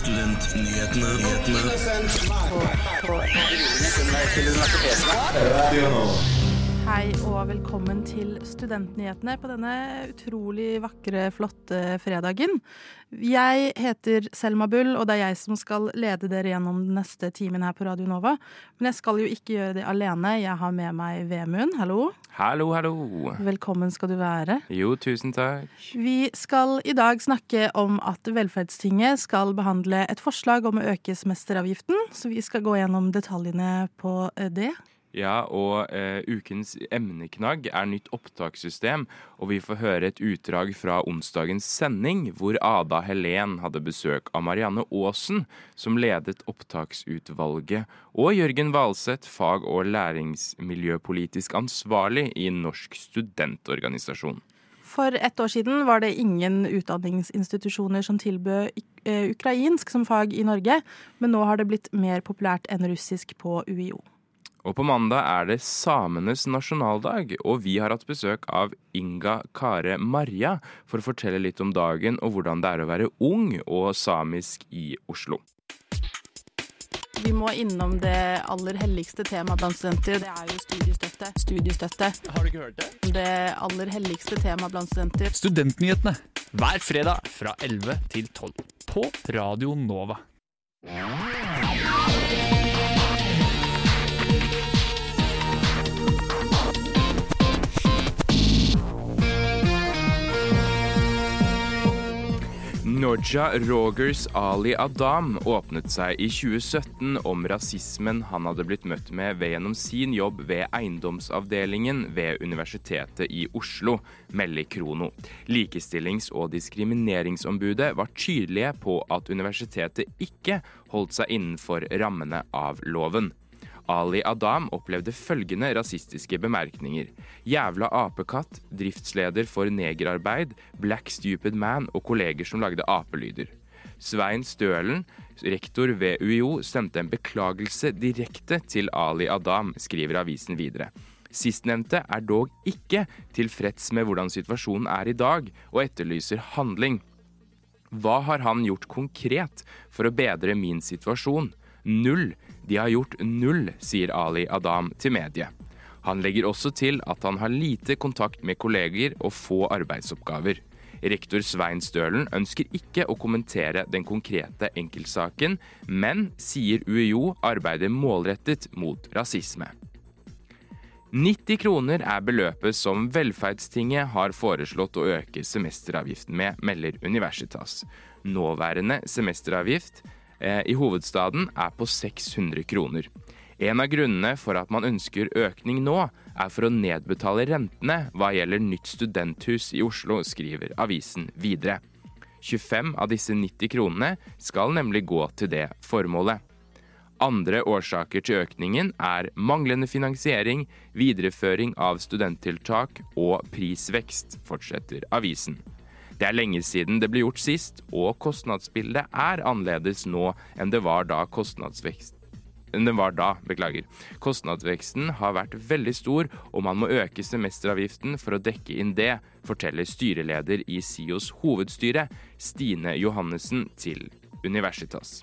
Studentnyhetene. Hei og velkommen til Studentnyhetene på denne utrolig vakre, flotte fredagen. Jeg heter Selma Bull, og det er jeg som skal lede dere gjennom den neste timen her på Radio Nova. Men jeg skal jo ikke gjøre det alene. Jeg har med meg Vemund. Hallo. Hallo, hallo. Velkommen skal du være. Jo, tusen takk. Vi skal i dag snakke om at Velferdstinget skal behandle et forslag om å øke semesteravgiften, så vi skal gå gjennom detaljene på eh, det. Ja, og eh, ukens emneknagg er nytt opptakssystem, og vi får høre et utdrag fra onsdagens sending, hvor Ada Helen hadde besøk av Marianne Aasen, som ledet opptaksutvalget, og Jørgen Valseth, fag- og læringsmiljøpolitisk ansvarlig i Norsk studentorganisasjon. For ett år siden var det ingen utdanningsinstitusjoner som tilbød eh, ukrainsk som fag i Norge, men nå har det blitt mer populært enn russisk på UiO. Og på mandag er det samenes nasjonaldag, og vi har hatt besøk av Inga Kare Marja for å fortelle litt om dagen og hvordan det er å være ung og samisk i Oslo. Vi må innom det aller helligste temaet blant studenter. Det er jo studiestøtte. Studiestøtte. Har du ikke hørt det? Det aller helligste temaet blant studenter. Studentnyhetene hver fredag fra 11 til 12 på Radio Nova. Noja Rogers Ali Adam åpnet seg i 2017 om rasismen han hadde blitt møtt med ved gjennom sin jobb ved eiendomsavdelingen ved Universitetet i Oslo, melder Krono. Likestillings- og diskrimineringsombudet var tydelige på at universitetet ikke holdt seg innenfor rammene av loven. Ali Adam opplevde følgende rasistiske bemerkninger. Jævla apekatt, driftsleder for negerarbeid, black stupid man og kolleger som lagde apelyder. Svein Stølen, rektor ved UiO, sendte en beklagelse direkte til Ali Adam, skriver avisen videre. Sistnevnte er dog ikke tilfreds med hvordan situasjonen er i dag, og etterlyser handling. Hva har han gjort konkret for å bedre min situasjon? Null. De har gjort null, sier Ali Adam til mediet. Han legger også til at han har lite kontakt med kolleger og få arbeidsoppgaver. Rektor Svein Stølen ønsker ikke å kommentere den konkrete enkeltsaken, men sier UiO arbeider målrettet mot rasisme. 90 kroner er beløpet som Velferdstinget har foreslått å øke semesteravgiften med, melder Universitas. Nåværende semesteravgift i hovedstaden er på 600 kroner. En av grunnene for at man ønsker økning nå, er for å nedbetale rentene hva gjelder nytt studenthus i Oslo, skriver avisen videre. 25 av disse 90 kronene skal nemlig gå til det formålet. Andre årsaker til økningen er manglende finansiering, videreføring av studenttiltak og prisvekst, fortsetter avisen. Det er lenge siden det ble gjort sist, og kostnadsbildet er annerledes nå enn det var da kostnadsvekst det var da, beklager. Kostnadsveksten har vært veldig stor, og man må øke semesteravgiften for å dekke inn det, forteller styreleder i SIOs hovedstyre, Stine Johannessen, til Universitas.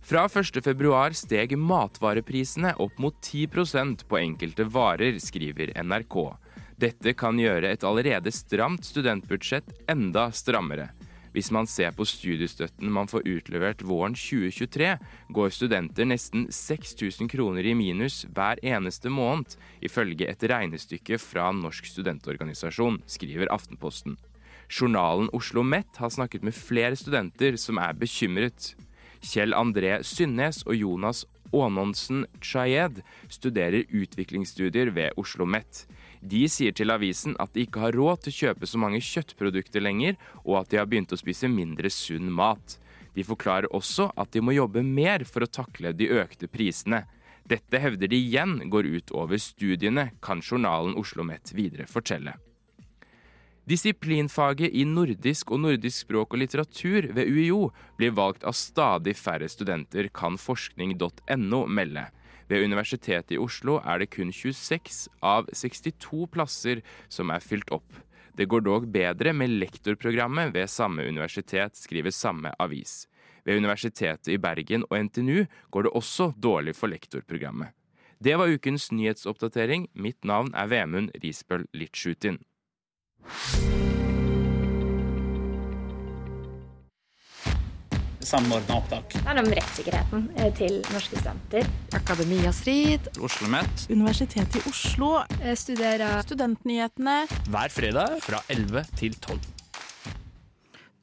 Fra 1.2 steg matvareprisene opp mot 10% på enkelte varer, skriver NRK. Dette kan gjøre et allerede stramt studentbudsjett enda strammere. Hvis man ser på studiestøtten man får utlevert våren 2023, går studenter nesten 6000 kroner i minus hver eneste måned, ifølge et regnestykke fra Norsk studentorganisasjon, skriver Aftenposten. Journalen Oslo Met har snakket med flere studenter som er bekymret. Kjell André Synnes og Jonas Aanonsen Chayed studerer utviklingsstudier ved Oslo Met. De sier til avisen at de ikke har råd til å kjøpe så mange kjøttprodukter lenger, og at de har begynt å spise mindre sunn mat. De forklarer også at de må jobbe mer for å takle de økte prisene. Dette hevder de igjen går ut over studiene, kan journalen Oslo Met videre fortelle. Disiplinfaget i nordisk og nordisk språk og litteratur ved UiO blir valgt av stadig færre studenter, kan forskning.no melde. Ved Universitetet i Oslo er det kun 26 av 62 plasser som er fylt opp. Det går dog bedre med lektorprogrammet ved samme universitet, skriver samme avis. Ved Universitetet i Bergen og NTNU går det også dårlig for lektorprogrammet. Det var ukens nyhetsoppdatering. Mitt navn er Vemund Risbøl Litsjutin. Samordna opptak. Det handler om rettssikkerheten eh, til norske studenter. Akademia Strid, Oslo OsloMet Universitetet i Oslo, Jeg studerer Studentnyhetene. hver fredag fra 11 til 12.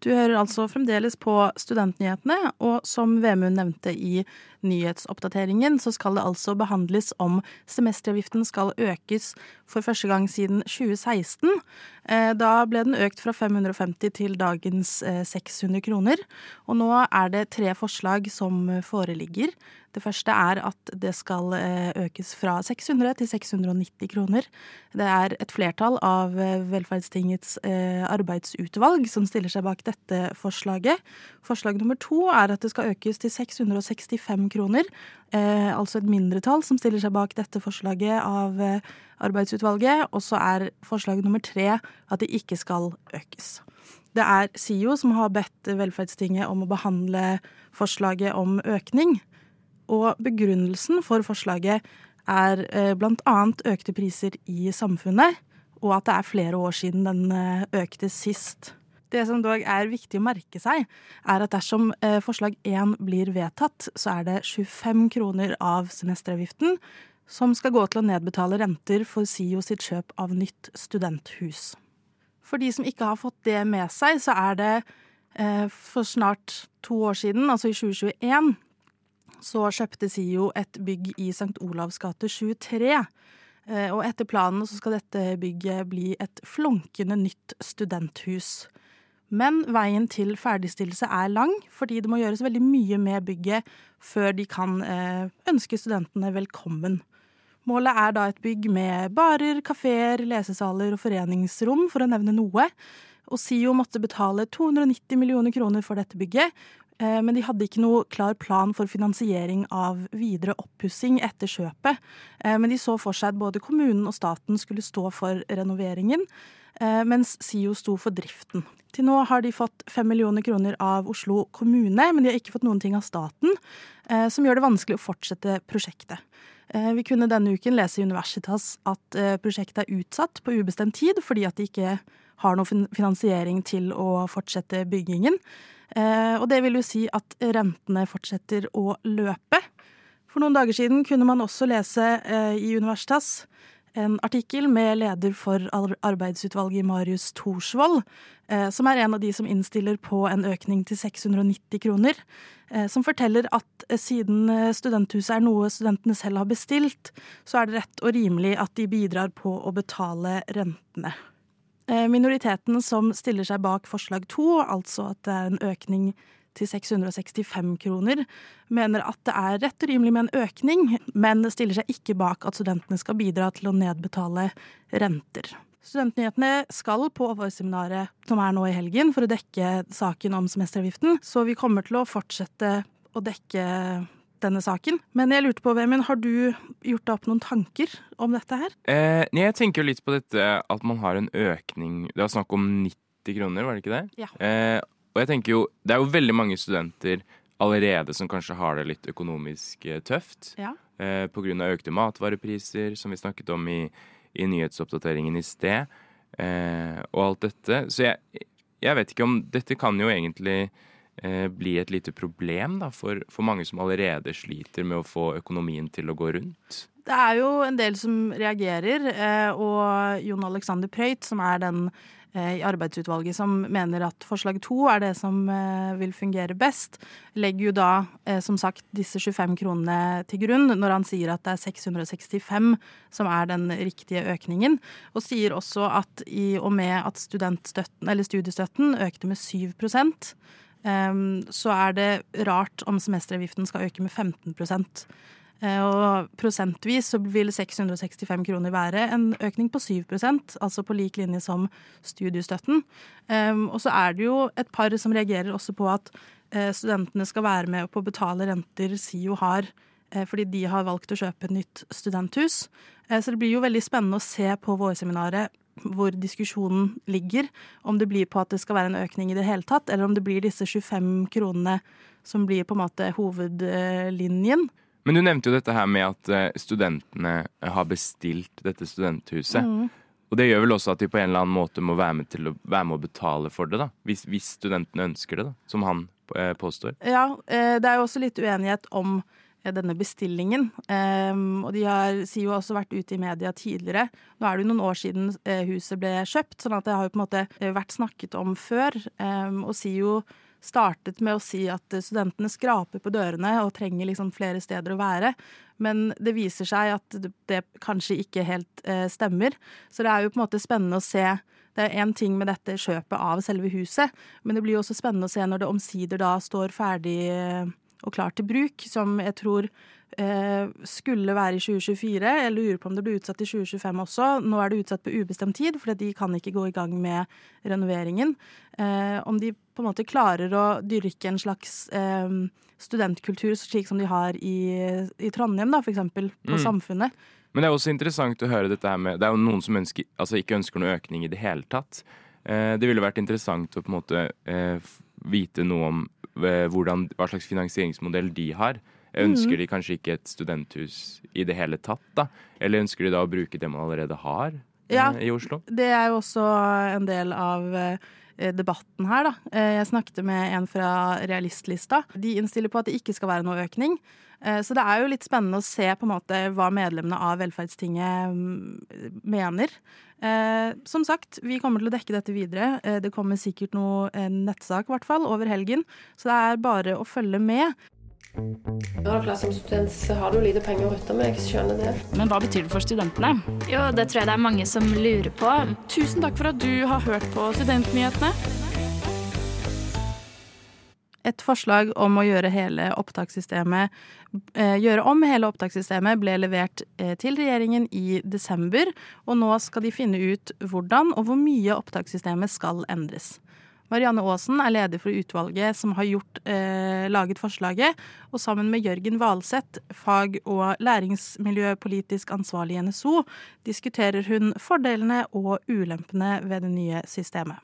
Du hører altså fremdeles på Studentnyhetene, og som Vemund nevnte i nyhetsoppdateringen, så skal det altså behandles om semesteravgiften skal økes for første gang siden 2016. Eh, da ble den økt fra 550 til dagens 600 kroner, og nå er det tre forslag som foreligger. Det første er at det skal økes fra 600 til 690 kroner. Det er et flertall av Velferdstingets arbeidsutvalg som stiller seg bak dette forslaget. Forslag nummer to er at det skal økes til 665 kroner. Altså et mindretall som stiller seg bak dette forslaget av arbeidsutvalget. Og så er forslag nummer tre at det ikke skal økes. Det er SIO som har bedt Velferdstinget om å behandle forslaget om økning. Og begrunnelsen for forslaget er bl.a. blant annet økte priser i samfunnet, og at det er flere år siden den eh, økte sist. Det som dog er viktig å merke seg, er at dersom eh, forslag 1 blir vedtatt, så er det 25 kroner av semesteravgiften som skal gå til å nedbetale renter for SIO sitt kjøp av nytt studenthus. For de som ikke har fått det med seg, så er det for snart to år siden, altså i 2021, så kjøpte SIO et bygg i St. Olavs gate 23. Eh, og etter planen så skal dette bygget bli et flunkende nytt studenthus. Men veien til ferdigstillelse er lang, fordi det må gjøres veldig mye med bygget før de kan eh, ønske studentene velkommen. Målet er da et bygg med barer, kafeer, lesesaler og foreningsrom, for å nevne noe. Og SIO måtte betale 290 millioner kroner for dette bygget, men de hadde ikke noe klar plan for finansiering av videre oppussing etter kjøpet. Eh, men de så for seg at både kommunen og staten skulle stå for renoveringen, eh, mens SIO sto for driften. Til nå har de fått fem millioner kroner av Oslo kommune, men de har ikke fått noen ting av staten, som gjør det vanskelig å fortsette prosjektet. Vi kunne denne uken lese i Universitas at prosjektet er utsatt på ubestemt tid fordi at de ikke har noen finansiering til å fortsette byggingen. Eh, og det vil jo si at rentene fortsetter å løpe. For noen dager siden kunne man også lese eh, i Universitas en artikkel med leder for arbeidsutvalget Marius Thorsvold, eh, som er en av de som innstiller på en økning til 690 kroner. Som forteller at siden studenthuset er noe studentene selv har bestilt, så er det rett og rimelig at de bidrar på å betale rentene. Eh, minoriteten som stiller seg bak forslag to, altså at det er en økning til 665 kroner, mener at det er rett og rimelig med en økning, men stiller seg ikke bak at studentene skal bidra til å nedbetale renter. Studentnyhetene skal på vårseminaret som er nå i helgen, for å dekke saken om semesteravgiften, så vi kommer til å fortsette å dekke denne saken. Men jeg lurte på, Vemund, har du gjort deg opp noen tanker om dette her? Eh, jeg tenker jo litt på dette at man har en økning Det var snakk om 90 kroner, var det ikke det? Ja. Eh, og jeg tenker jo Det er jo veldig mange studenter allerede som kanskje har det litt økonomisk eh, tøft. Ja. Eh, av økte matvarepriser, som vi snakket om i, i nyhetsoppdateringen i sted. Eh, og alt dette. Så jeg, jeg vet ikke om Dette kan jo egentlig bli et lite problem da, for, for, mange som allerede sliter med å få økonomien til å gå rundt? Det er jo en del som reagerer, eh, og Jon Alexander Prøyt, som er den eh, i arbeidsutvalget som mener at forslag to er det som vil fungere best, legger jo da som sagt disse 25 kronene til grunn når han sier at det er 665 som er den riktige økningen, og sier også at i og med at studiestøtten økte med 7 Ehm, så er det rart om semesteravgiften skal øke med 15 eh, og prosentvis så vil 665 kroner være en økning på 7% altså på lik linje som studiestøtten. Ehm, og så er det jo et par som reagerer også på at eh, studentene skal være med på å betale renter SIO har, eh, fordi de har valgt å kjøpe et nytt studenthus. Så det blir jo veldig spennende å se på vårseminaret hvor diskusjonen ligger. Om det blir på at det skal være en økning i det hele tatt, eller om det blir disse 25 kronene som blir på en måte hovedlinjen. Men du nevnte jo dette her med at eh, studentene har bestilt dette studenthuset. Mm. Og det gjør vel også at de på en eller annen måte må være med til å være med å betale for det, da. Hvis, hvis studentene ønsker det, da. Som han eh, påstår. Ja, eh, det er jo også litt uenighet om eh, denne bestillingen. Um, og de har, sier jo også vært ute i media tidligere. Nå er det jo noen år siden eh, huset ble kjøpt, sånn at det har jo på en måte eh, vært snakket om før. Um, og sier jo startet med å si at eh, studentene skraper på dørene og trenger liksom flere steder å være. Men det viser seg at det, kanskje ikke helt eh, stemmer. Så det er jo på en måte spennende å se. Det er én ting med dette kjøpet av selve huset, men det blir jo også spennende å se når det omsider da står ferdig eh, og klart til bruk, som jeg tror eh, skulle være i 2024. Jeg lurer på om det blir utsatt i 2025 også. Nå er det utsatt på ubestemt tid, for de kan ikke gå i gang med renoveringen. Eh, om de på en måte klarer å dyrke en slags eh, studentkultur slik som de har i, i Trondheim, da, eksempel, på Mm. Samfunnet. Men det er også interessant å høre dette her med Det er jo noen som ønsker, altså ikke ønsker noen økning i det hele tatt. Eh, det ville vært interessant å på en måte eh, vite noe om hvordan, hva slags finansieringsmodell de har. Ønsker de kanskje ikke et studenthus i det hele tatt, da? Eller ønsker de da å bruke det man allerede har eh, Ja. i Oslo? Det er jo også en del av eh, debatten her, da. Eh, Jeg snakket med en fra Realistlista. De innstiller på at det ikke skal være noe økning. Eh, Så det er jo litt spennende å se på en måte hva medlemmene av Velferdstinget mm, mener. Eh, Som sagt, vi kommer til å dekke dette videre. Eh, Det kommer sikkert noe, nettsak i hvert fall, over helgen. Så det er bare å følge med. Ja, klart Som student så har du lite penger å rutte med. Jeg skjønner det. Men hva betyr det for studentene? Jo, det tror jeg det er mange som lurer på. Tusen takk for at du har hørt på Studentnyhetene. Et forslag om å gjøre hele opptakssystemet eh, gjøre om hele opptakssystemet ble levert eh, til regjeringen i desember, og nå skal de finne ut hvordan og hvor mye opptakssystemet skal endres. Marianne Aasen er leder for utvalget som har gjort, eh, laget forslaget, og sammen med Jørgen Valseth, fag- og læringsmiljøpolitisk ansvarlig i NSO, diskuterer hun fordelene og ulempene ved det nye systemet.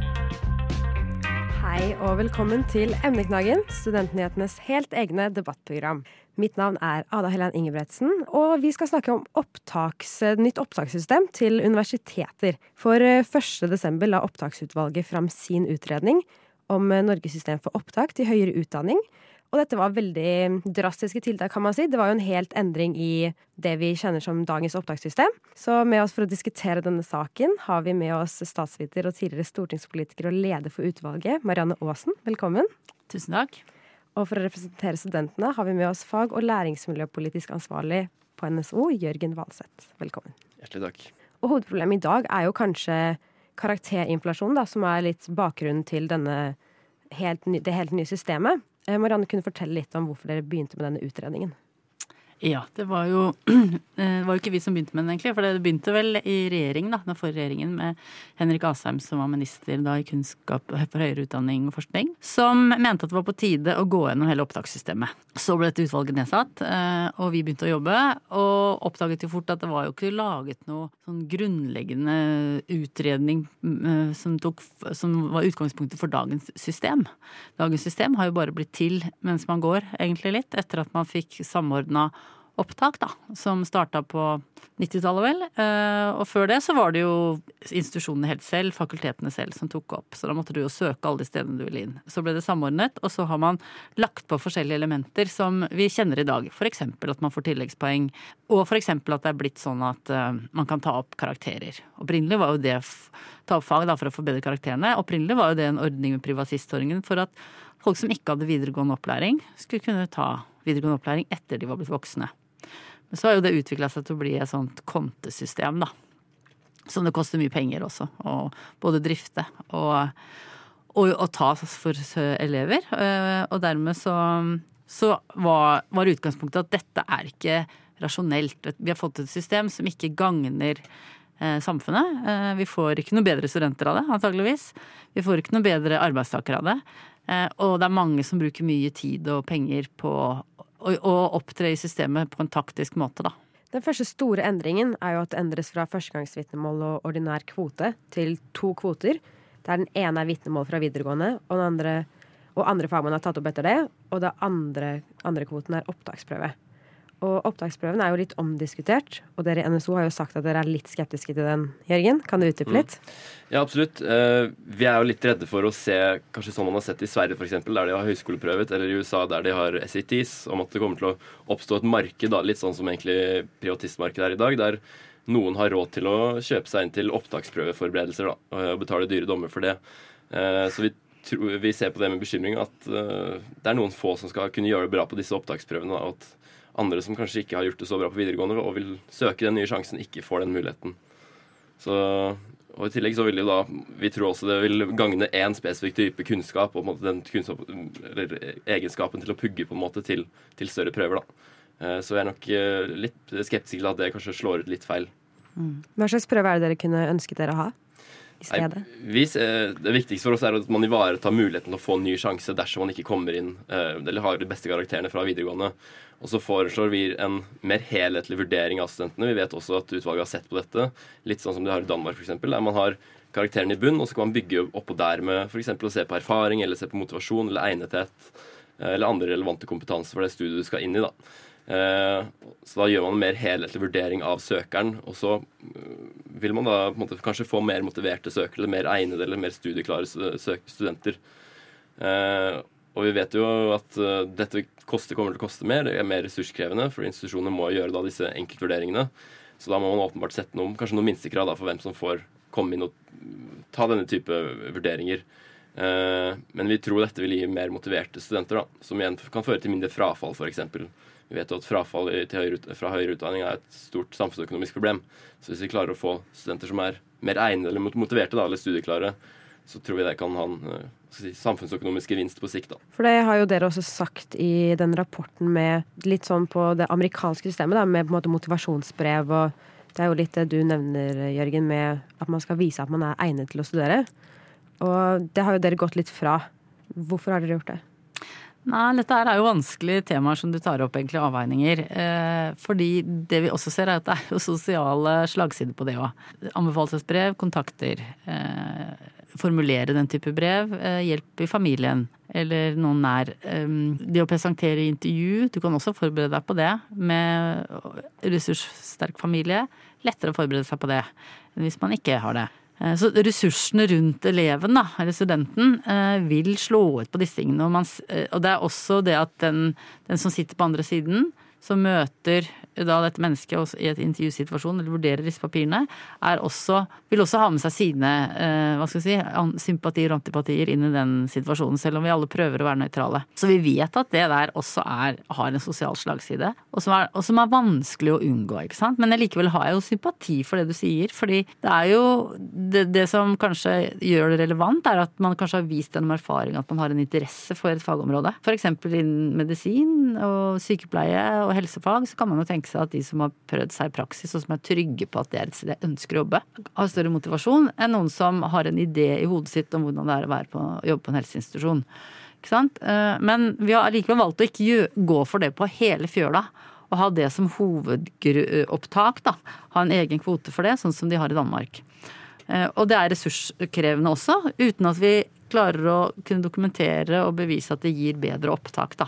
Hei og velkommen til Emneknaggen, studentnyhetenes helt egne debattprogram. Mitt navn er Ada Helen Ingebretsen, og vi skal snakke om opptaks, nytt opptakssystem til universiteter. For eh, 1. desember la opptaksutvalget fram sin utredning om eh, Norges system for opptak til høyere utdanning. Og dette var veldig drastiske tiltak, kan man si. Det var jo en helt endring i det vi kjenner som dagens opptakssystem. Så med oss for å diskutere denne saken har vi med oss statsviter og tidligere stortingspolitiker og leder for utvalget, Marianne Aasen. Velkommen. Tusen takk. Og for å representere studentene har vi med oss fag- og læringsmiljøpolitisk ansvarlig på NSO, Jørgen Valseth. Velkommen. Hjertelig takk. Og hovedproblemet i dag er jo kanskje karakterinflasjon, da, som er litt bakgrunnen til denne helt det helt nye systemet. Eh, Marianne kunne fortelle litt om hvorfor dere begynte med denne utredningen. Ja, det var jo det var jo ikke vi som begynte med den, egentlig. For det begynte vel i regjeringen, da, den forrige regjeringen, med Henrik Asheim som var minister da i kunnskap for høyere utdanning og forskning, som mente at det var på tide å gå gjennom hele opptakssystemet. Så ble dette utvalget nedsatt, eh, og vi begynte å jobbe, og oppdaget jo fort at det var jo ikke laget noe sånn grunnleggende utredning eh, som, tok, som var utgangspunktet for dagens system. Dagens system har jo bare blitt til mens man går, egentlig litt, etter at man fikk samordna opptak, da, som starta på 90-tallet, vel. Eh, Og før det så var det jo institusjonene helt selv, fakultetene selv, som tok opp. Så da måtte du jo søke alle de stedene du ville inn. Så ble det samordnet, og så har man lagt på forskjellige elementer som vi kjenner i dag. Eksempel at man får tilleggspoeng, og eksempel at det er blitt sånn at eh, man kan ta opp karakterer. Opprinnelig var jo det ta opp fag da, for å forbedre karakterene. Opprinnelig var jo det en ordning med privatistordningen for at folk som ikke hadde videregående opplæring, skulle kunne ta videregående opplæring etter de var blitt voksne. Men så har jo det utvikla seg til å bli et sånt kontesystem, da. Som det koster mye penger også, å både drifte og, og, og ta for elever. Eh, Og dermed så, så var, var utgangspunktet at dette er ikke rasjonelt. Vi har fått et system som ikke gagner eh, samfunnet. Eh, vi får ikke noe bedre studenter av det, antageligvis. Vi får ikke noe bedre arbeidstakere av det. Og det er mange som bruker mye tid og penger på å, å opptre i systemet på en taktisk måte, da. Den første store endringen er jo at det endres fra førstegangsvitnemål og ordinær kvote til to kvoter. Der den ene er vitnemål fra videregående, og, den andre, og andre fagmenn har tatt opp etter det. Og den andre, andre kvoten er opptaksprøve. Og opptaksprøven er jo litt omdiskutert, og dere i NSO har jo sagt at dere er litt skeptiske til den. Jørgen, kan du utdype litt? Mm. Ja, absolutt. Eh, vi er jo litt redde for å se kanskje sånn man har sett i Sverige f.eks., der de har høyskoleprøvet, eller i USA der de har SATs, om at det kommer til å oppstå et marked, da, litt sånn som egentlig privatistmarkedet er i dag, der noen har råd til å kjøpe seg inn til opptaksprøveforberedelser da, og betale dyre dommer for det. Eh, så vi vi ser på det med bekymring at det er noen få som skal kunne gjøre det bra på disse opptaksprøvene. og at andre som kanskje ikke har gjort det så bra på videregående og vil søke den nye sjansen, ikke får den muligheten. Så, og I tillegg så vil det da, vi tror også det vil gagne én spesifikk type kunnskap og den kunnskap, egenskapen til å pugge på en måte til, til større prøver. da. Eh, så jeg er nok eh, litt skeptisk til at det kanskje slår ut litt feil. Mm. Hva slags prøve er det dere kunne ønsket dere å ha? I stedet? Nei, det viktigste for oss er at man ivaretar muligheten til å få en ny sjanse dersom man ikke kommer inn eh, eller har de beste karakterene fra videregående. Og så foreslår vi en mer helhetlig vurdering av studentene. Vi vet også at utvalget har sett på dette, litt sånn som de har i Danmark f.eks., der man har karakterene i bunn, og så kan man bygge oppå der med f.eks. å se på erfaring, eller se på motivasjon eller egnethet, eh, eller andre relevante kompetanse for det studiet du skal inn i. da. Eh, så da gjør man en mer helhetlig vurdering av søkeren, og så eh, vil man da måte, kanskje få mer motiverte søkere, eller mer egnede eller mer studieklare studenter. Eh, og vi vet jo at dette koster, kommer til å koste mer, det er mer ressurskrevende, for institusjonene må gjøre da disse enkeltvurderingene. Så da må man åpenbart sette noen, kanskje noen minstekrav da, for hvem som får komme inn og ta denne type vurderinger. Men vi tror dette vil gi mer motiverte studenter, da, som igjen kan føre til mindre frafall, f.eks. Vi vet jo at frafall høyre, fra høyere utdanning er et stort samfunnsøkonomisk problem. Så hvis vi klarer å få studenter som er mer egnede eller motiverte da, eller studieklare, så tror vi det kan ha en eh, si, samfunnsøkonomisk gevinst på sikt. Da. For det har jo dere også sagt i den rapporten med litt sånn på det amerikanske systemet, da, med på en måte motivasjonsbrev og Det er jo litt det du nevner, Jørgen, med at man skal vise at man er egnet til å studere. Og det har jo dere gått litt fra. Hvorfor har dere gjort det? Nei, dette er jo vanskelige temaer som du tar opp, egentlig, avveininger. Eh, fordi det vi også ser, er at det er jo sosiale slagsider på det òg. Anbefalesbrev, kontakter. Eh, formulere den type brev. Eh, hjelp i familien. Eller noen nær. Det å presentere intervju, du kan også forberede deg på det. Med ressurssterk familie. Lettere å forberede seg på det enn hvis man ikke har det. Eh, så ressursene rundt eleven, da, eller studenten, eh, vil slå ut på disse tingene. Eh, og det er også det at den, den som sitter på andre siden, som møter da dette mennesket i et intervjusituasjon eller vurderer disse papirene, også, vil også ha med seg sine eh, hva skal si, sympatier og antipatier inn i den situasjonen, selv om vi alle prøver å være nøytrale. Så vi vet at det der også er, har en sosial slagside, og som, er, og som er vanskelig å unngå. ikke sant? Men likevel har jeg jo sympati for det du sier, fordi det er jo det, det som kanskje gjør det relevant, er at man kanskje har vist gjennom erfaring at man har en interesse for et fagområde. F.eks. innen medisin og sykepleie og helsefag, så kan man jo tenke tenke seg at de som har prøvd seg i praksis, og som er trygge på at det er et sted jeg ønsker å jobbe, har større motivasjon enn noen som har en idé i hodet sitt om hvordan det er å på, jobbe på en helseinstitusjon. Eh, men vi har likevel valgt å ikke gå for det på hele fjøla. Og ha det som hovedopptak. da. Ha en egen kvote for det, sånn som de har i Danmark. Eh, og det er ressurskrevende også, uten at vi klarer å kunne dokumentere og bevise at det gir bedre opptak, da.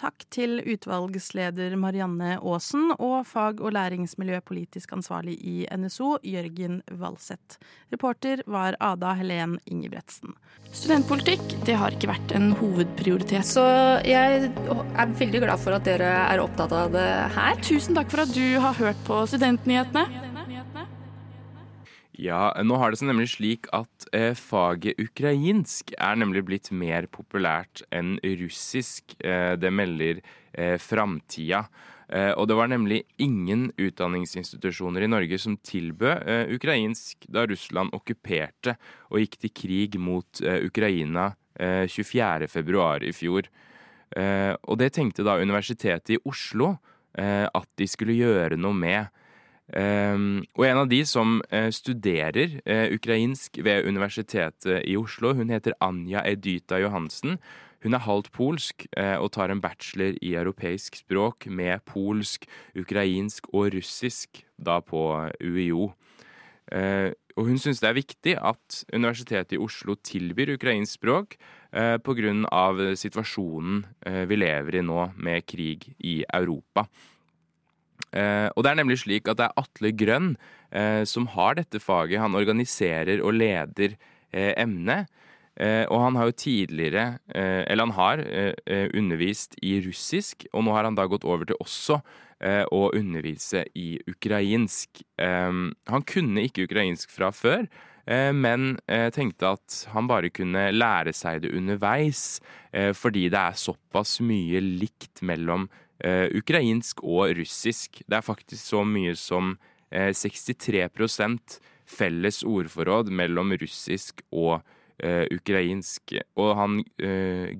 Takk til utvalgsleder Marianne Aasen og fag- og læringsmiljøpolitisk ansvarlig i NSO, Jørgen Valseth. Reporter var Ada Helen Ingebretsen. Studentpolitikk det har ikke vært en hovedprioritet. Så jeg er veldig glad for at dere er opptatt av det her. Tusen takk for at du har hørt på Studentnyhetene. Ja, nå har det seg nemlig slik at eh, faget ukrainsk er nemlig blitt mer populært enn russisk. Eh, det melder eh, Framtida. Eh, og det var nemlig ingen utdanningsinstitusjoner i Norge som tilbød eh, ukrainsk da Russland okkuperte og gikk til krig mot eh, Ukraina 24.2 i fjor. Eh, og det tenkte da Universitetet i Oslo eh, at de skulle gjøre noe med. Um, og en av de som uh, studerer uh, ukrainsk ved Universitetet i Oslo, hun heter Anja Edyta Johansen. Hun er halvt polsk uh, og tar en bachelor i europeisk språk med polsk, ukrainsk og russisk, da på UiO. og hun syns det er viktig at Universitetet i Oslo tilbyr ukrainsk språk uh, pga. situasjonen vi lever i nå med krig i Europa. Eh, og det er nemlig slik at det er Atle Grønn eh, som har dette faget. Han organiserer og leder eh, emnet. Og han har jo tidligere, eller han har, undervist i russisk, og nå har han da gått over til også å undervise i ukrainsk. han kunne ikke ukrainsk fra før. Men tenkte at han bare kunne lære seg det underveis, fordi det er såpass mye likt mellom uh, ukrainsk og russisk. Det er faktisk så mye som eh, 63% felles ordforråd mellom russisk og eh, ukrainsk. Og han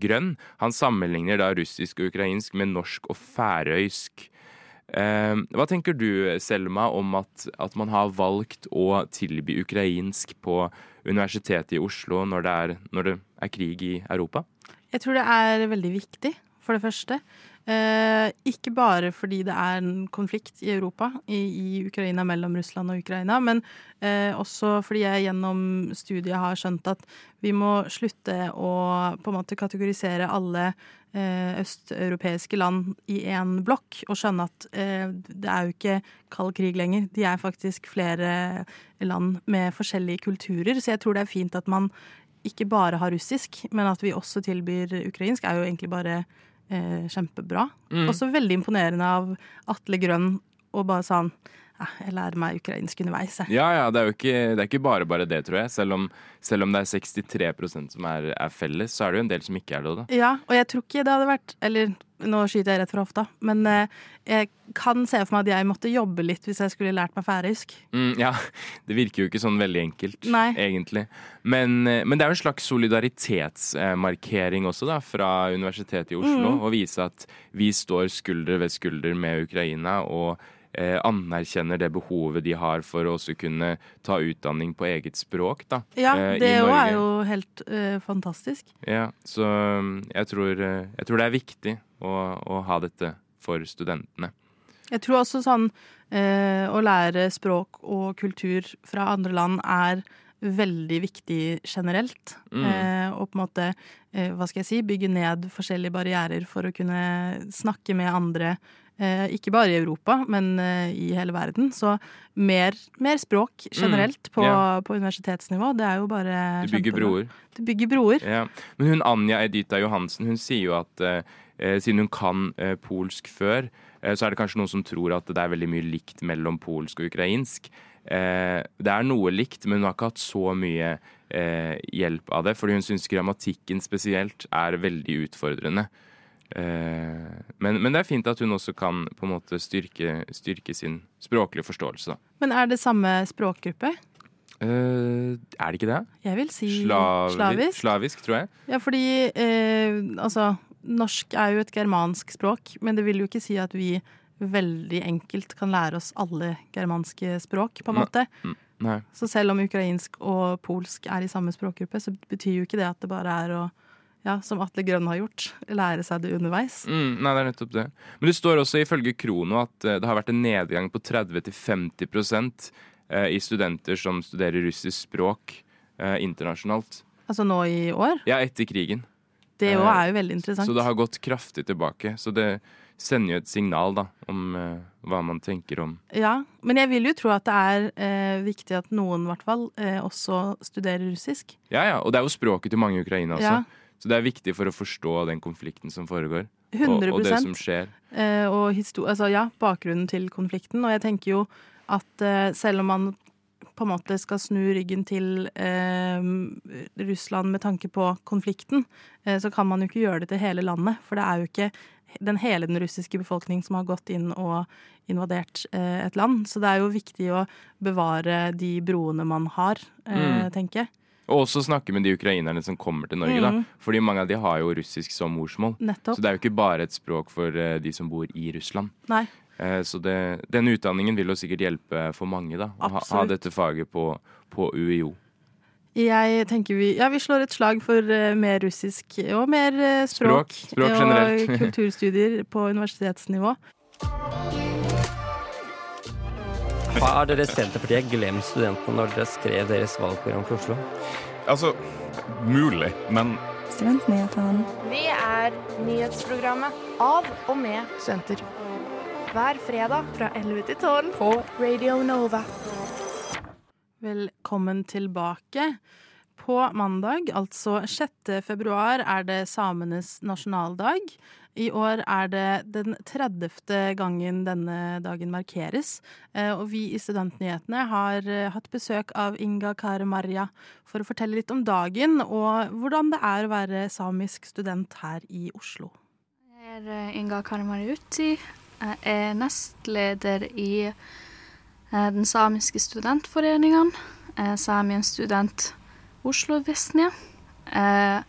Grønn han sammenligner da russisk og ukrainsk med norsk og færøysk. hva tenker du, Selma, om at, at, man har valgt å tilby ukrainsk på Universitetet i Oslo når det, er, når det er krig i Europa? Jeg tror det er veldig viktig, for det første. Eh, ikke bare fordi det er en konflikt i Europa, i, i Ukraina mellom Russland og Ukraina, men eh, også fordi jeg gjennom studiet har skjønt at vi må slutte å på en måte kategorisere alle eh, østeuropeiske land i én blokk, og skjønne at eh, det er jo ikke kald krig lenger. De er faktisk flere land med forskjellige kulturer, så jeg tror det er fint at man ikke bare har russisk, men at vi også tilbyr ukrainsk, er jo egentlig bare kjempebra. Mm. Også veldig imponerende av Atle Grønn og bare sånn jeg lærer meg ukrainsk underveis. Jeg. Ja, ja, det er jo ikke, det er ikke, bare bare det, tror jeg. Selv om, selv om det er 63% som er, er, felles, så er det jo en del som ikke er det. Da. Ja, og jeg tror ikke det hadde vært Eller nå skyter jeg rett fra hofta, men eh, jeg kan se for meg at jeg måtte jobbe litt hvis jeg skulle lært meg færøysk. Mm, ja, det virker jo ikke sånn veldig enkelt, Nei. egentlig. Men, eh, men, det er jo en slags solidaritetsmarkering også, da, fra Universitetet i Oslo. Mm. Å vise at vi står skulder ved skulder med Ukraina. og anerkjenner det behovet de har for å også kunne ta utdanning på eget språk. Da, ja, eh, det òg er jo helt eh, fantastisk. Ja, så mm, jeg tror, eh, jeg tror, det er viktig å, å, ha dette for studentene. Jeg tror også sånn eh, å lære språk og kultur fra andre land er veldig viktig generelt. Mm. Eh, og på en måte, eh, hva skal jeg si, bygge ned forskjellige barrierer for å kunne snakke med andre Eh, ikke bare i Europa, men eh, i hele verden. Så mer, mer språk generelt mm, på, yeah. på, universitetsnivå. Det er jo bare Du bygger broer. Du bygger broer. Ja. Men hun Anja Edita Johansen hun sier jo at eh, eh, siden hun kan eh, polsk før, eh, så er det kanskje noen som tror at det er veldig mye likt mellom polsk og ukrainsk. det er noe likt, men hun har ikke hatt så mye hjelp av det, fordi hun syns grammatikken spesielt er veldig utfordrende. Eh, men, men, det er fint at hun også kan på en måte styrke, styrke sin språklige forståelse. Da. Men er det samme språkgruppe? Uh, er det ikke det? Jeg vil si Slavi slavisk. Slavisk, tror jeg. Ja, fordi uh, altså Norsk er jo et germansk språk, men det vil jo ikke si at vi veldig enkelt kan lære oss alle germanske språk, på en måte. Nei. nei. Så selv om ukrainsk og polsk er i samme språkgruppe, så betyr jo ikke det at det bare er å ja, som Atle Grønn har gjort, lære seg det underveis. Mm, nei, det er nettopp det. Men det står også ifølge Krono at uh, det har vært en nedgang på 30-50 uh, i studenter som studerer russisk språk uh, internasjonalt. Altså nå i år? Ja, etter krigen. Det òg er jo veldig interessant. Så det har gått kraftig tilbake. Så det sender jo et signal da, om hva man tenker om Ja, men jeg vil jo tro at det er viktig at noen, i hvert fall, også studerer russisk. Ja, ja. Og det er jo språket til mange i Ukraina også. Ja. Så det er viktig for å forstå den konflikten som foregår. 100 og, og det som skjer. Eh, og altså, ja, bakgrunnen til konflikten. Og jeg tenker jo at eh, selv om man på en måte skal snu ryggen til eh, Russland med tanke på konflikten, eh, så kan man jo ikke gjøre det til hele landet. For det er jo ikke den hele den russiske befolkning som har gått inn og invadert eh, et land. Så det er jo viktig å bevare de broene man har, eh, mm. tenker jeg. Og også snakke med de ukrainerne som kommer til Norge, da. Mhm. Fordi mange av de har jo russisk som morsmål. Nettopp. Så det er jo ikke bare et språk for uh, de som bor i Russland. Nei. Eh, Så det, den utdanningen vil jo sikkert hjelpe for mange, da. Å ha, ha dette faget på, på UiO. Jeg tenker vi, ja, vi slår et slag for uh, mer russisk og mer eh, språk. Språk. Språk generelt. Og kulturstudier på universitetsnivå. Har dere Senterpartiet glemt studentene når dere skrev deres valgprogram for Oslo? Altså, mulig, men Studentnyhetene. Vi er nyhetsprogrammet av og med studenter. Hver fredag fra 11 til 12 på Radio Nova. Velkommen tilbake. På mandag, altså 6. februar, er det samenes nasjonaldag. I år er det den 30. gangen denne dagen markeres. Eh, Og vi i Studentnyhetene har eh, hatt besøk av Inga Kare Marja for å fortelle litt om dagen og hvordan det er å være samisk student her i Oslo. Jeg er Inga Inga Karimariuti. Jeg er nestleder i eh, den samiske studentforeningen, eh, Samien student Oslo Visnia. Eh,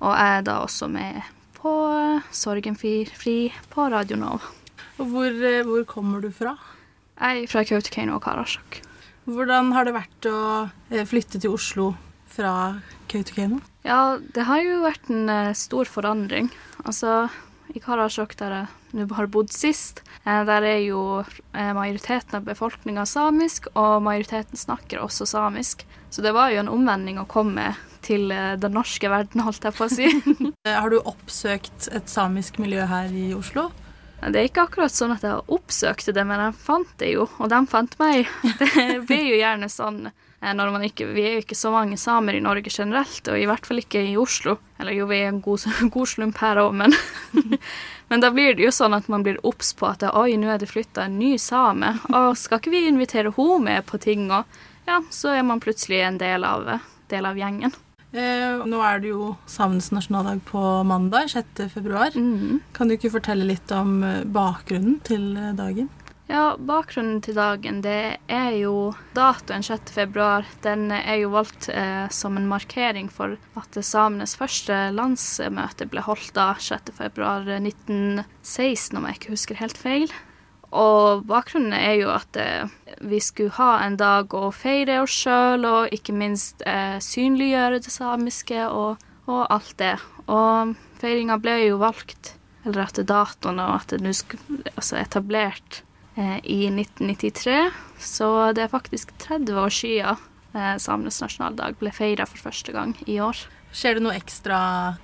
Og jeg er da også med på Sorgenfri fri på Radio Nova. Og hvor, eh, hvor kommer du fra? Jeg er fra Kautokeino og Karasjok. Hvordan har det vært å eh, flytte til Oslo fra Kautokeino? Ja, det har jo vært en eh, stor forandring. Altså, i Karasjok, der jeg nå har bodd sist, der er jo majoriteten av befolkninga samisk, og majoriteten snakker også samisk. Så det var jo en omvending å komme til eh, den norske verden, holdt jeg på å si. Eh, Har du oppsøkt et samisk miljø her i Oslo? Det er ikke akkurat sånn at jeg oppsøkte det, men jeg fant det jo, og de fant meg. Det blir jo gjerne sånn eh, når man ikke Vi er jo ikke så mange samer i Norge generelt, og i hvert fall ikke i Oslo. Eller jo, vi er en god, god slump her òg, men Men da blir det jo sånn at man blir obs på at oi, nå er det flytta en ny same, og skal ikke vi invitere henne med på ting? Og ja, så er man plutselig en del av, del av gjengen. Eh, nå er det jo samenes nasjonaldag på mandag, 6. februar. Kan du ikke fortelle litt om eh, bakgrunnen til eh, dagen? Ja, bakgrunnen til dagen det er jo datoen 6. februar. Den er jo valgt eh, som en markering for at samenes første landsmøte ble holdt da 6. februar 1916, om jeg ikke husker helt feil. Og bakgrunnen er jo at eh, vi skulle ha en dag å feire oss sjøl, og ikke minst eh, synliggjøre det samiske og, og alt det. Og feiringa ble jo valgt, eller at datoen og at det nå skulle altså etablert eh, i 1993. Så det er faktisk 30 år siden eh, samenes nasjonaldag ble feira for første gang i år. Skjer det noe ekstra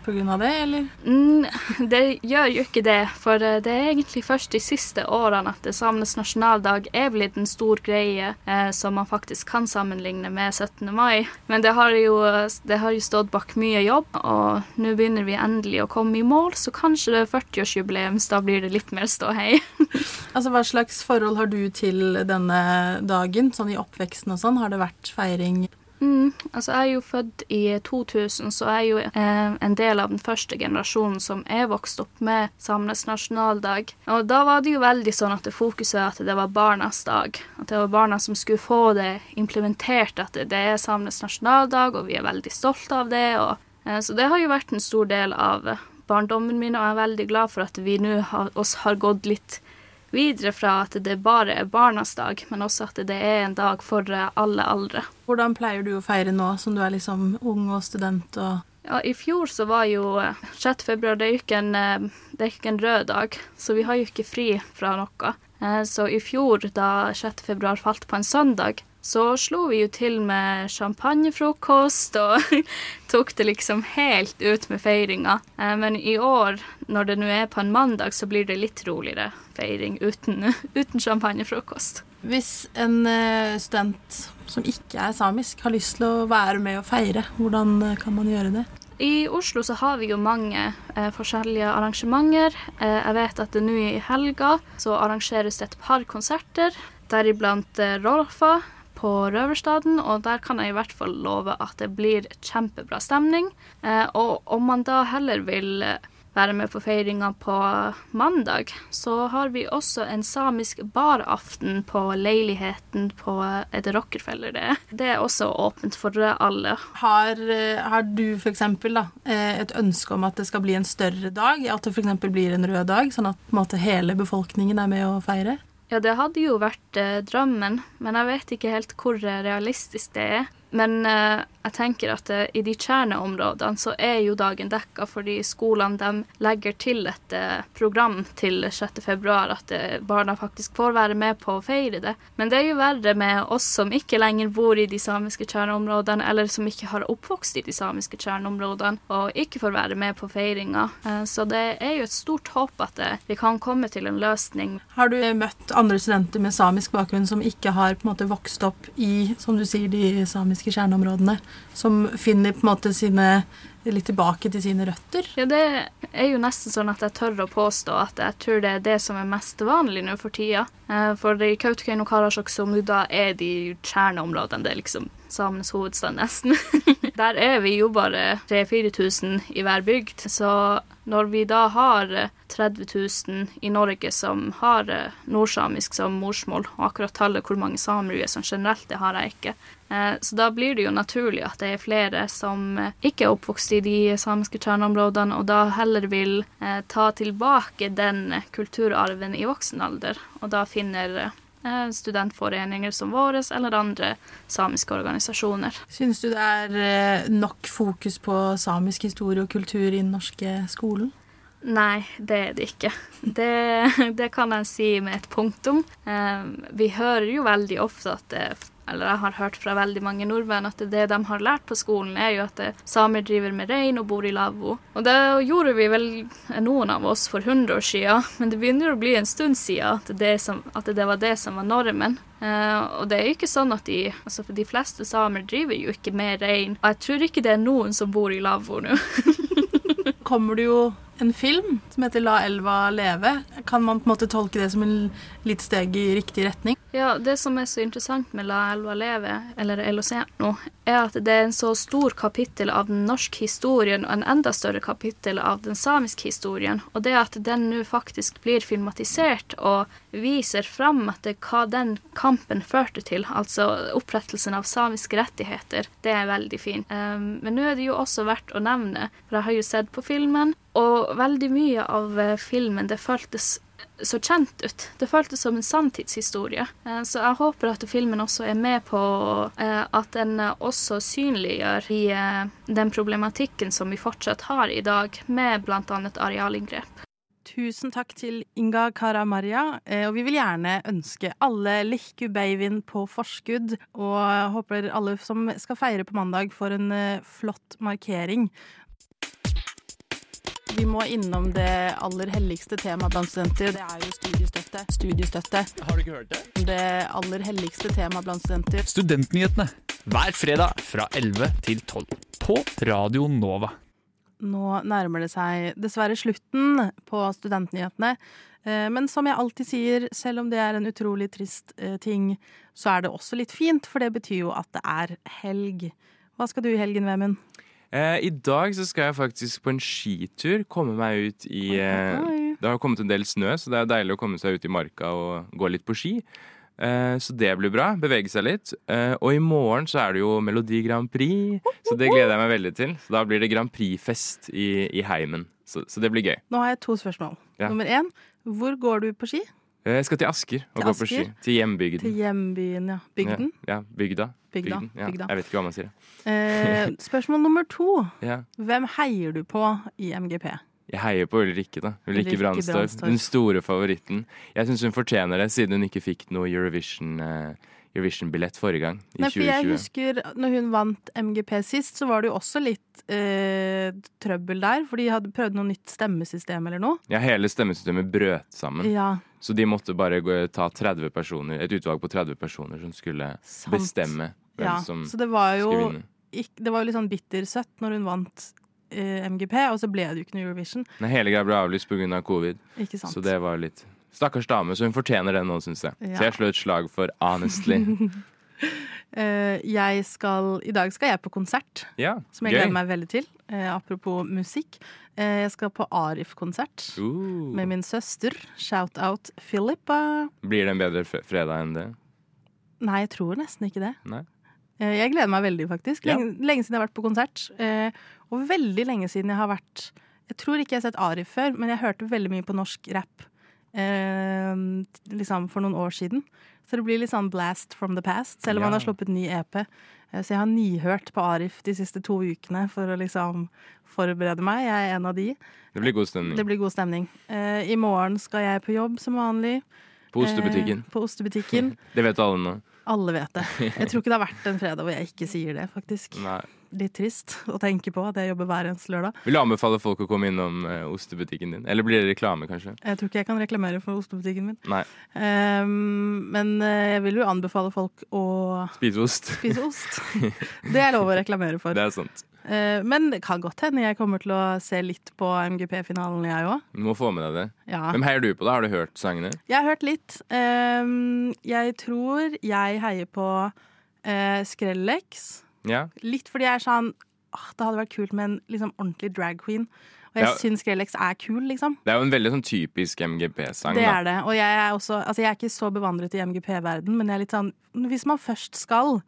pga. det, eller? Mm, det gjør jo ikke det, for eh, det er egentlig først de siste årene at det samenes nasjonaldag er blitt en stor greie eh, som man faktisk kan sammenligne med 17. mai. Men det har jo, det har jo stått bak mye jobb, og nå begynner vi endelig å komme i mål, så kanskje det er 40-årsjubileum, så da blir det litt mer ståhei. Altså, Hva slags forhold har du til denne dagen, sånn i oppveksten og sånn? Har det vært feiring? Mm, altså Jeg er jo født i 2000, så jeg er jo eh, en del av den første generasjonen som er vokst opp med samenes nasjonaldag. Og da var det jo veldig sånn at det fokuset at det var barnas dag. At det var barna som skulle få det implementert, at det, er samenes nasjonaldag, og vi er veldig stolte av det. Og, eh, så det har jo vært en stor del av barndommen min, og jeg er veldig glad for at vi nå har, oss har gått litt videre fra at det bare er barnas dag, men også at det er en dag for eh, alle aldre. Hvordan pleier du å feire nå, som du er liksom ung og student og Ja, I fjor så var jo eh, 6. februar det er jo ikke en, eh, ikke en rød dag, så vi har jo ikke fri fra noe. Eh, Så i fjor, da 6. februar falt på en søndag, så slo vi jo til med champagnefrokost og tok det liksom helt ut med feiringa. Eh, Men i år, når det nå er på en mandag, så blir det litt roligere feiring uten, uten champagnefrokost. Hvis en eh, student som ikke er samisk, har lyst til å være med og feire, hvordan eh, kan man gjøre det? I Oslo så har vi jo mange eh, forskjellige arrangementer. Eh, jeg vet at det nå i helga så arrangeres det et par konserter, deriblant eh, Rolfa på Røverstaden, og der kan jeg i hvert fall love at det blir kjempebra stemning. Eh, og om man da heller vil eh, være med på feiringa på mandag, så har vi også en samisk baraften på leiligheten på Er det Rockefeller det er? Det er også åpent for alle. Har, eh, har du f.eks. et ønske om at det skal bli en større dag? At det f.eks. blir en rød dag, sånn at måte, hele befolkningen er med å feire? Ja, det hadde jo vært eh, drømmen, men jeg vet ikke helt hvor realistisk det er. Men eh, jeg tenker at eh, i de kjerneområdene så er jo dagen dekka, fordi skolene de legger til et eh, program til 6. februar, at eh, barna faktisk får være med på å feire det. Men det er jo verre med oss som ikke lenger bor i de samiske kjerneområdene, eller som ikke har oppvokst i de samiske kjerneområdene, og ikke får være med på feiringa. Eh, så det er jo et stort håp at eh, vi kan komme til en løsning. Har du møtt andre studenter med samisk bakgrunn som ikke har på en måte vokst opp i, som du sier, de samiske kjerneområdene? Som finner på en måte sine litt tilbake til sine røtter? Ja, det er jo nesten sånn at jeg tør å påstå at jeg tror det er det som er mest vanlig nå for tida. Eh, For i Kautokeino Karasjok, som jo da er de kjerneområdene, det er liksom samenes hovedstad nesten. Der er vi jo bare 3000-4000 i hver bygd. Så når vi da har eh, 30 000 i Norge som har eh, nordsamisk som morsmål, og akkurat tallet hvor mange samer vi er sånn generelt, det har jeg ikke. Eh, Så da blir det jo naturlig at det er flere som eh, ikke er oppvokst i de samiske kjerneområdene, og da heller vil eh, ta tilbake den kulturarven i voksen alder, og da finner studentforeninger som våre eller andre samiske organisasjoner. Syns du det er nok fokus på samisk historie og kultur i den norske skolen? Nei, det er det ikke. Det, det kan jeg si med et punktum. Vi hører jo veldig ofte at eller jeg har hørt fra veldig mange nordmenn at det de har lært på skolen, er jo at samer driver med rein og bor i lavvo. Og det gjorde vi vel eh, noen av oss for 100 år siden, men det begynner å bli en stund siden at det, som, at det var det som var normen. Uh, og det er jo ikke sånn at de, altså for de fleste samer driver jo ikke med rein. Og jeg tror ikke det er noen som bor i lavvo nå. kommer du jo en film som heter La elva leve. Kan man på en måte tolke det som en litt steg i riktig retning? Ja, det som er så interessant med La elva leve, eller Eloceno, er at det er en så stor kapittel av den norske historien og en enda større kapittel av den samiske historien. Og det at den nå faktisk blir filmatisert og viser fram at det, hva den kampen førte til, altså opprettelsen av samiske rettigheter, det er veldig fint. Um, men nå er det jo også verdt å nevne, for jeg har jo sett på filmen, og veldig mye av eh, filmen det føltes så kjent ut. Det føltes som en sanntidshistorie. Eh, Så jeg håper at filmen også er med på eh, at den også synliggjør i eh, den problematikken som vi fortsatt har i dag, med bl.a. arealinngrep. Tusen takk til Inga Karamaria, eh, og vi vil gjerne ønske alle Lihku Beivin på forskudd, og håper alle som skal feire på mandag får en eh, flott markering. Vi må innom det aller helligste temaet blant studenter. Det er jo studiestøtte. Studiestøtte. Har du ikke hørt det? Det aller helligste temaet blant studenter. Studentnyhetene hver fredag fra 11 til 12 på Radio Nova. Nå nærmer det seg dessverre slutten på studentnyhetene. Eh, Men som jeg alltid sier, selv om det er en utrolig trist eh, ting, så er det også litt fint, for det betyr jo at det er helg. Hva skal du i helgen, Vemund? Eh, I dag så skal jeg faktisk på en skitur. Komme meg ut i eh. Det har kommet en del snø, så det er deilig å komme seg ut i marka og gå litt på ski. Eh, så det blir bra. Bevege seg litt. Eh, og i morgen så er det jo Melodi Grand Prix, så det gleder jeg meg veldig til. Så da blir det Grand Prix-fest i, i heimen. Så, så det blir gøy. Nå har jeg to spørsmål. Ja. Nummer én, hvor går du på ski? Eh, Jeg skal til Asker og Til gå på ski. Til hjembygden. Til hjembyen, ja. Bygden? Ja, ja bygda. Bygda, Bygden, Ja. bygda. Jeg vet ikke hva man sier. Eh, spørsmål nummer to. Ja. Hvem heier du på i MGP? Jeg heier på Ulrikke, da. Ulrikke Brandstorp. Den store favoritten. Jeg syns hun fortjener det, siden hun ikke fikk noe Eurovision, eh, Eurovision-billett forrige gang, i Nei, for jeg husker når hun vant MGP sist, så var det jo også litt eh, trøbbel der. For de hadde prøvd noe nytt stemmesystem eller noe. Ja, hele stemmesystemet brøt sammen. Ja. Så de måtte bare gå, ta 30 personer, et utvalg på 30 personer som skulle Sant. bestemme hvem ja. som Så det var jo skulle vinne. Det var litt sånn bittersøtt når hun vant eh, MGP, og så ble det jo ikke noe Eurovision. Nei, hele greia ble avlyst pga. Av covid. Ikke sant. Så det var litt Stakkars dame, så hun fortjener det nå, syns jeg. Ja. Så jeg slår et slag for Honestly. uh, jeg skal I dag skal jeg på konsert, Ja, som jeg gøy. gleder meg veldig til. Uh, apropos musikk. Jeg skal på Arif-konsert Uh. med min søster. Shout-out Philippa. Blir det en bedre fredag enn det? Nei, jeg tror nesten ikke det. Nei. Eh, Jeg gleder meg veldig, faktisk. Ja. Lenge, lenge siden jeg har vært på konsert. eh, Og veldig lenge siden jeg har vært Jeg tror ikke jeg har sett Arif før, men jeg hørte veldig mye på norsk rap eh, liksom for noen år siden. Så det blir litt sånn blast from the past, selv om Ja. han har sluppet ny EP. Så jeg har nyhørt på Arif de siste to ukene for å liksom forberede meg. Jeg er en av de. Det blir god stemning. Det blir god stemning. I morgen skal jeg på jobb som vanlig. På ostebutikken. På ostebutikken. Det vet alle nå. Alle vet det. Jeg tror ikke det har vært en fredag hvor jeg ikke sier det, faktisk. Nei. Litt trist å tenke på at jeg jobber hver eneste lørdag. Vil du anbefale folk å komme innom eh, ostebutikken din? Eller blir det reklame, kanskje? Jeg tror ikke jeg kan reklamere for ostebutikken min. Nei. Um, men eh, jeg vil jo anbefale folk å Spise ost. spise ost. Det er lov å reklamere for. Det er sant. Eh, men det kan godt hende jeg kommer til å se litt på MGP-finalen, jeg òg. Du må få med deg det. Ja. Hvem heier du på, da? Har du hørt sangene? Jeg har hørt litt. Ehm, jeg tror jeg heier på eh, Skrellex. Ja? Litt fordi jeg er sånn Det hadde vært kult med en liksom, ordentlig drag queen. Og jeg Ja. syns Skrellex er kul, liksom. Det er jo en veldig sånn typisk MGP-sang. Det er det. Og jeg er også Altså, jeg er ikke så bevandret i MGP-verden, men jeg er litt sånn Hvis man først skal,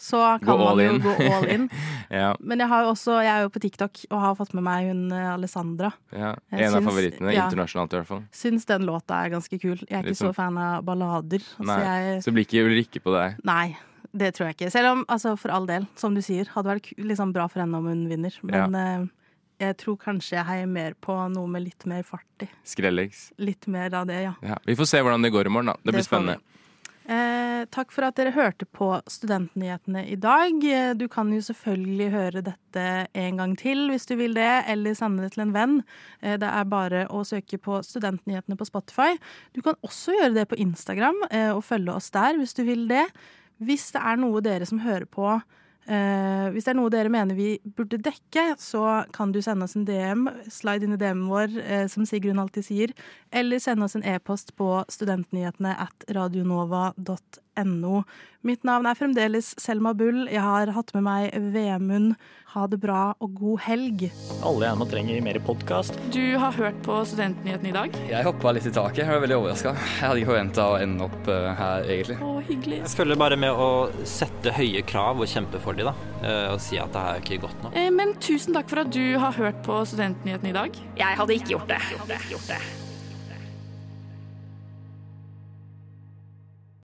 så kan Gå man jo in. gå all in. ja, Men jeg har også Jeg er jo på TikTok og har fått med meg hun eh, Alessandra. ja. en En av favorittene. ja. Internasjonalt, i hvert fall. Syns den låta er ganske kul. Jeg er ikke Liksom. så fan av ballader. Nei. Så jeg Så blir ikke Ulrikke på deg. Nei, det tror jeg ikke. Selv om, altså for all del, som du sier, hadde vært liksom bra for henne om hun vinner. Men eh, jeg tror kanskje jeg heier mer på noe med litt mer fart i. Skrellex. Litt mer av det, ja. Ja. Vi får se hvordan det går i morgen, da. Det blir Det vi. spennende. Eh, takk for at dere hørte på Studentnyhetene i dag. Eh, Du kan jo selvfølgelig høre dette en gang til hvis du vil det, eller sende det til en venn. Eh, det er bare å søke på Studentnyhetene på Spotify. Du kan også gjøre det på Instagram eh, og følge oss der hvis du vil det. Hvis det er noe dere som hører på eh, Hvis det er noe dere mener vi burde dekke, så kan du sende oss en DM. Slide inn i DM-en vår, eh, som Sigrun alltid sier. Eller sende oss en e-post på studentnyhetene at radionova.no. Mitt navn er fremdeles Selma Bull. Jeg har hatt med meg Vemund. Ha det bra og god helg. Alle gjerne trenger mer podkast. Du har hørt på Studentnyhetene i dag? Jeg hoppa litt i taket. Jeg var veldig overraska. Jeg hadde ikke forventa å ende opp eh, her, egentlig. Å, hyggelig. Jeg føler bare med å sette høye krav og kjempe for dem, da. eh, Og si at det her er ikke godt nok. Eh, Men tusen takk for at du har hørt på Studentnyhetene i dag. Jeg hadde ikke gjort det. Gjort det. Gjort det.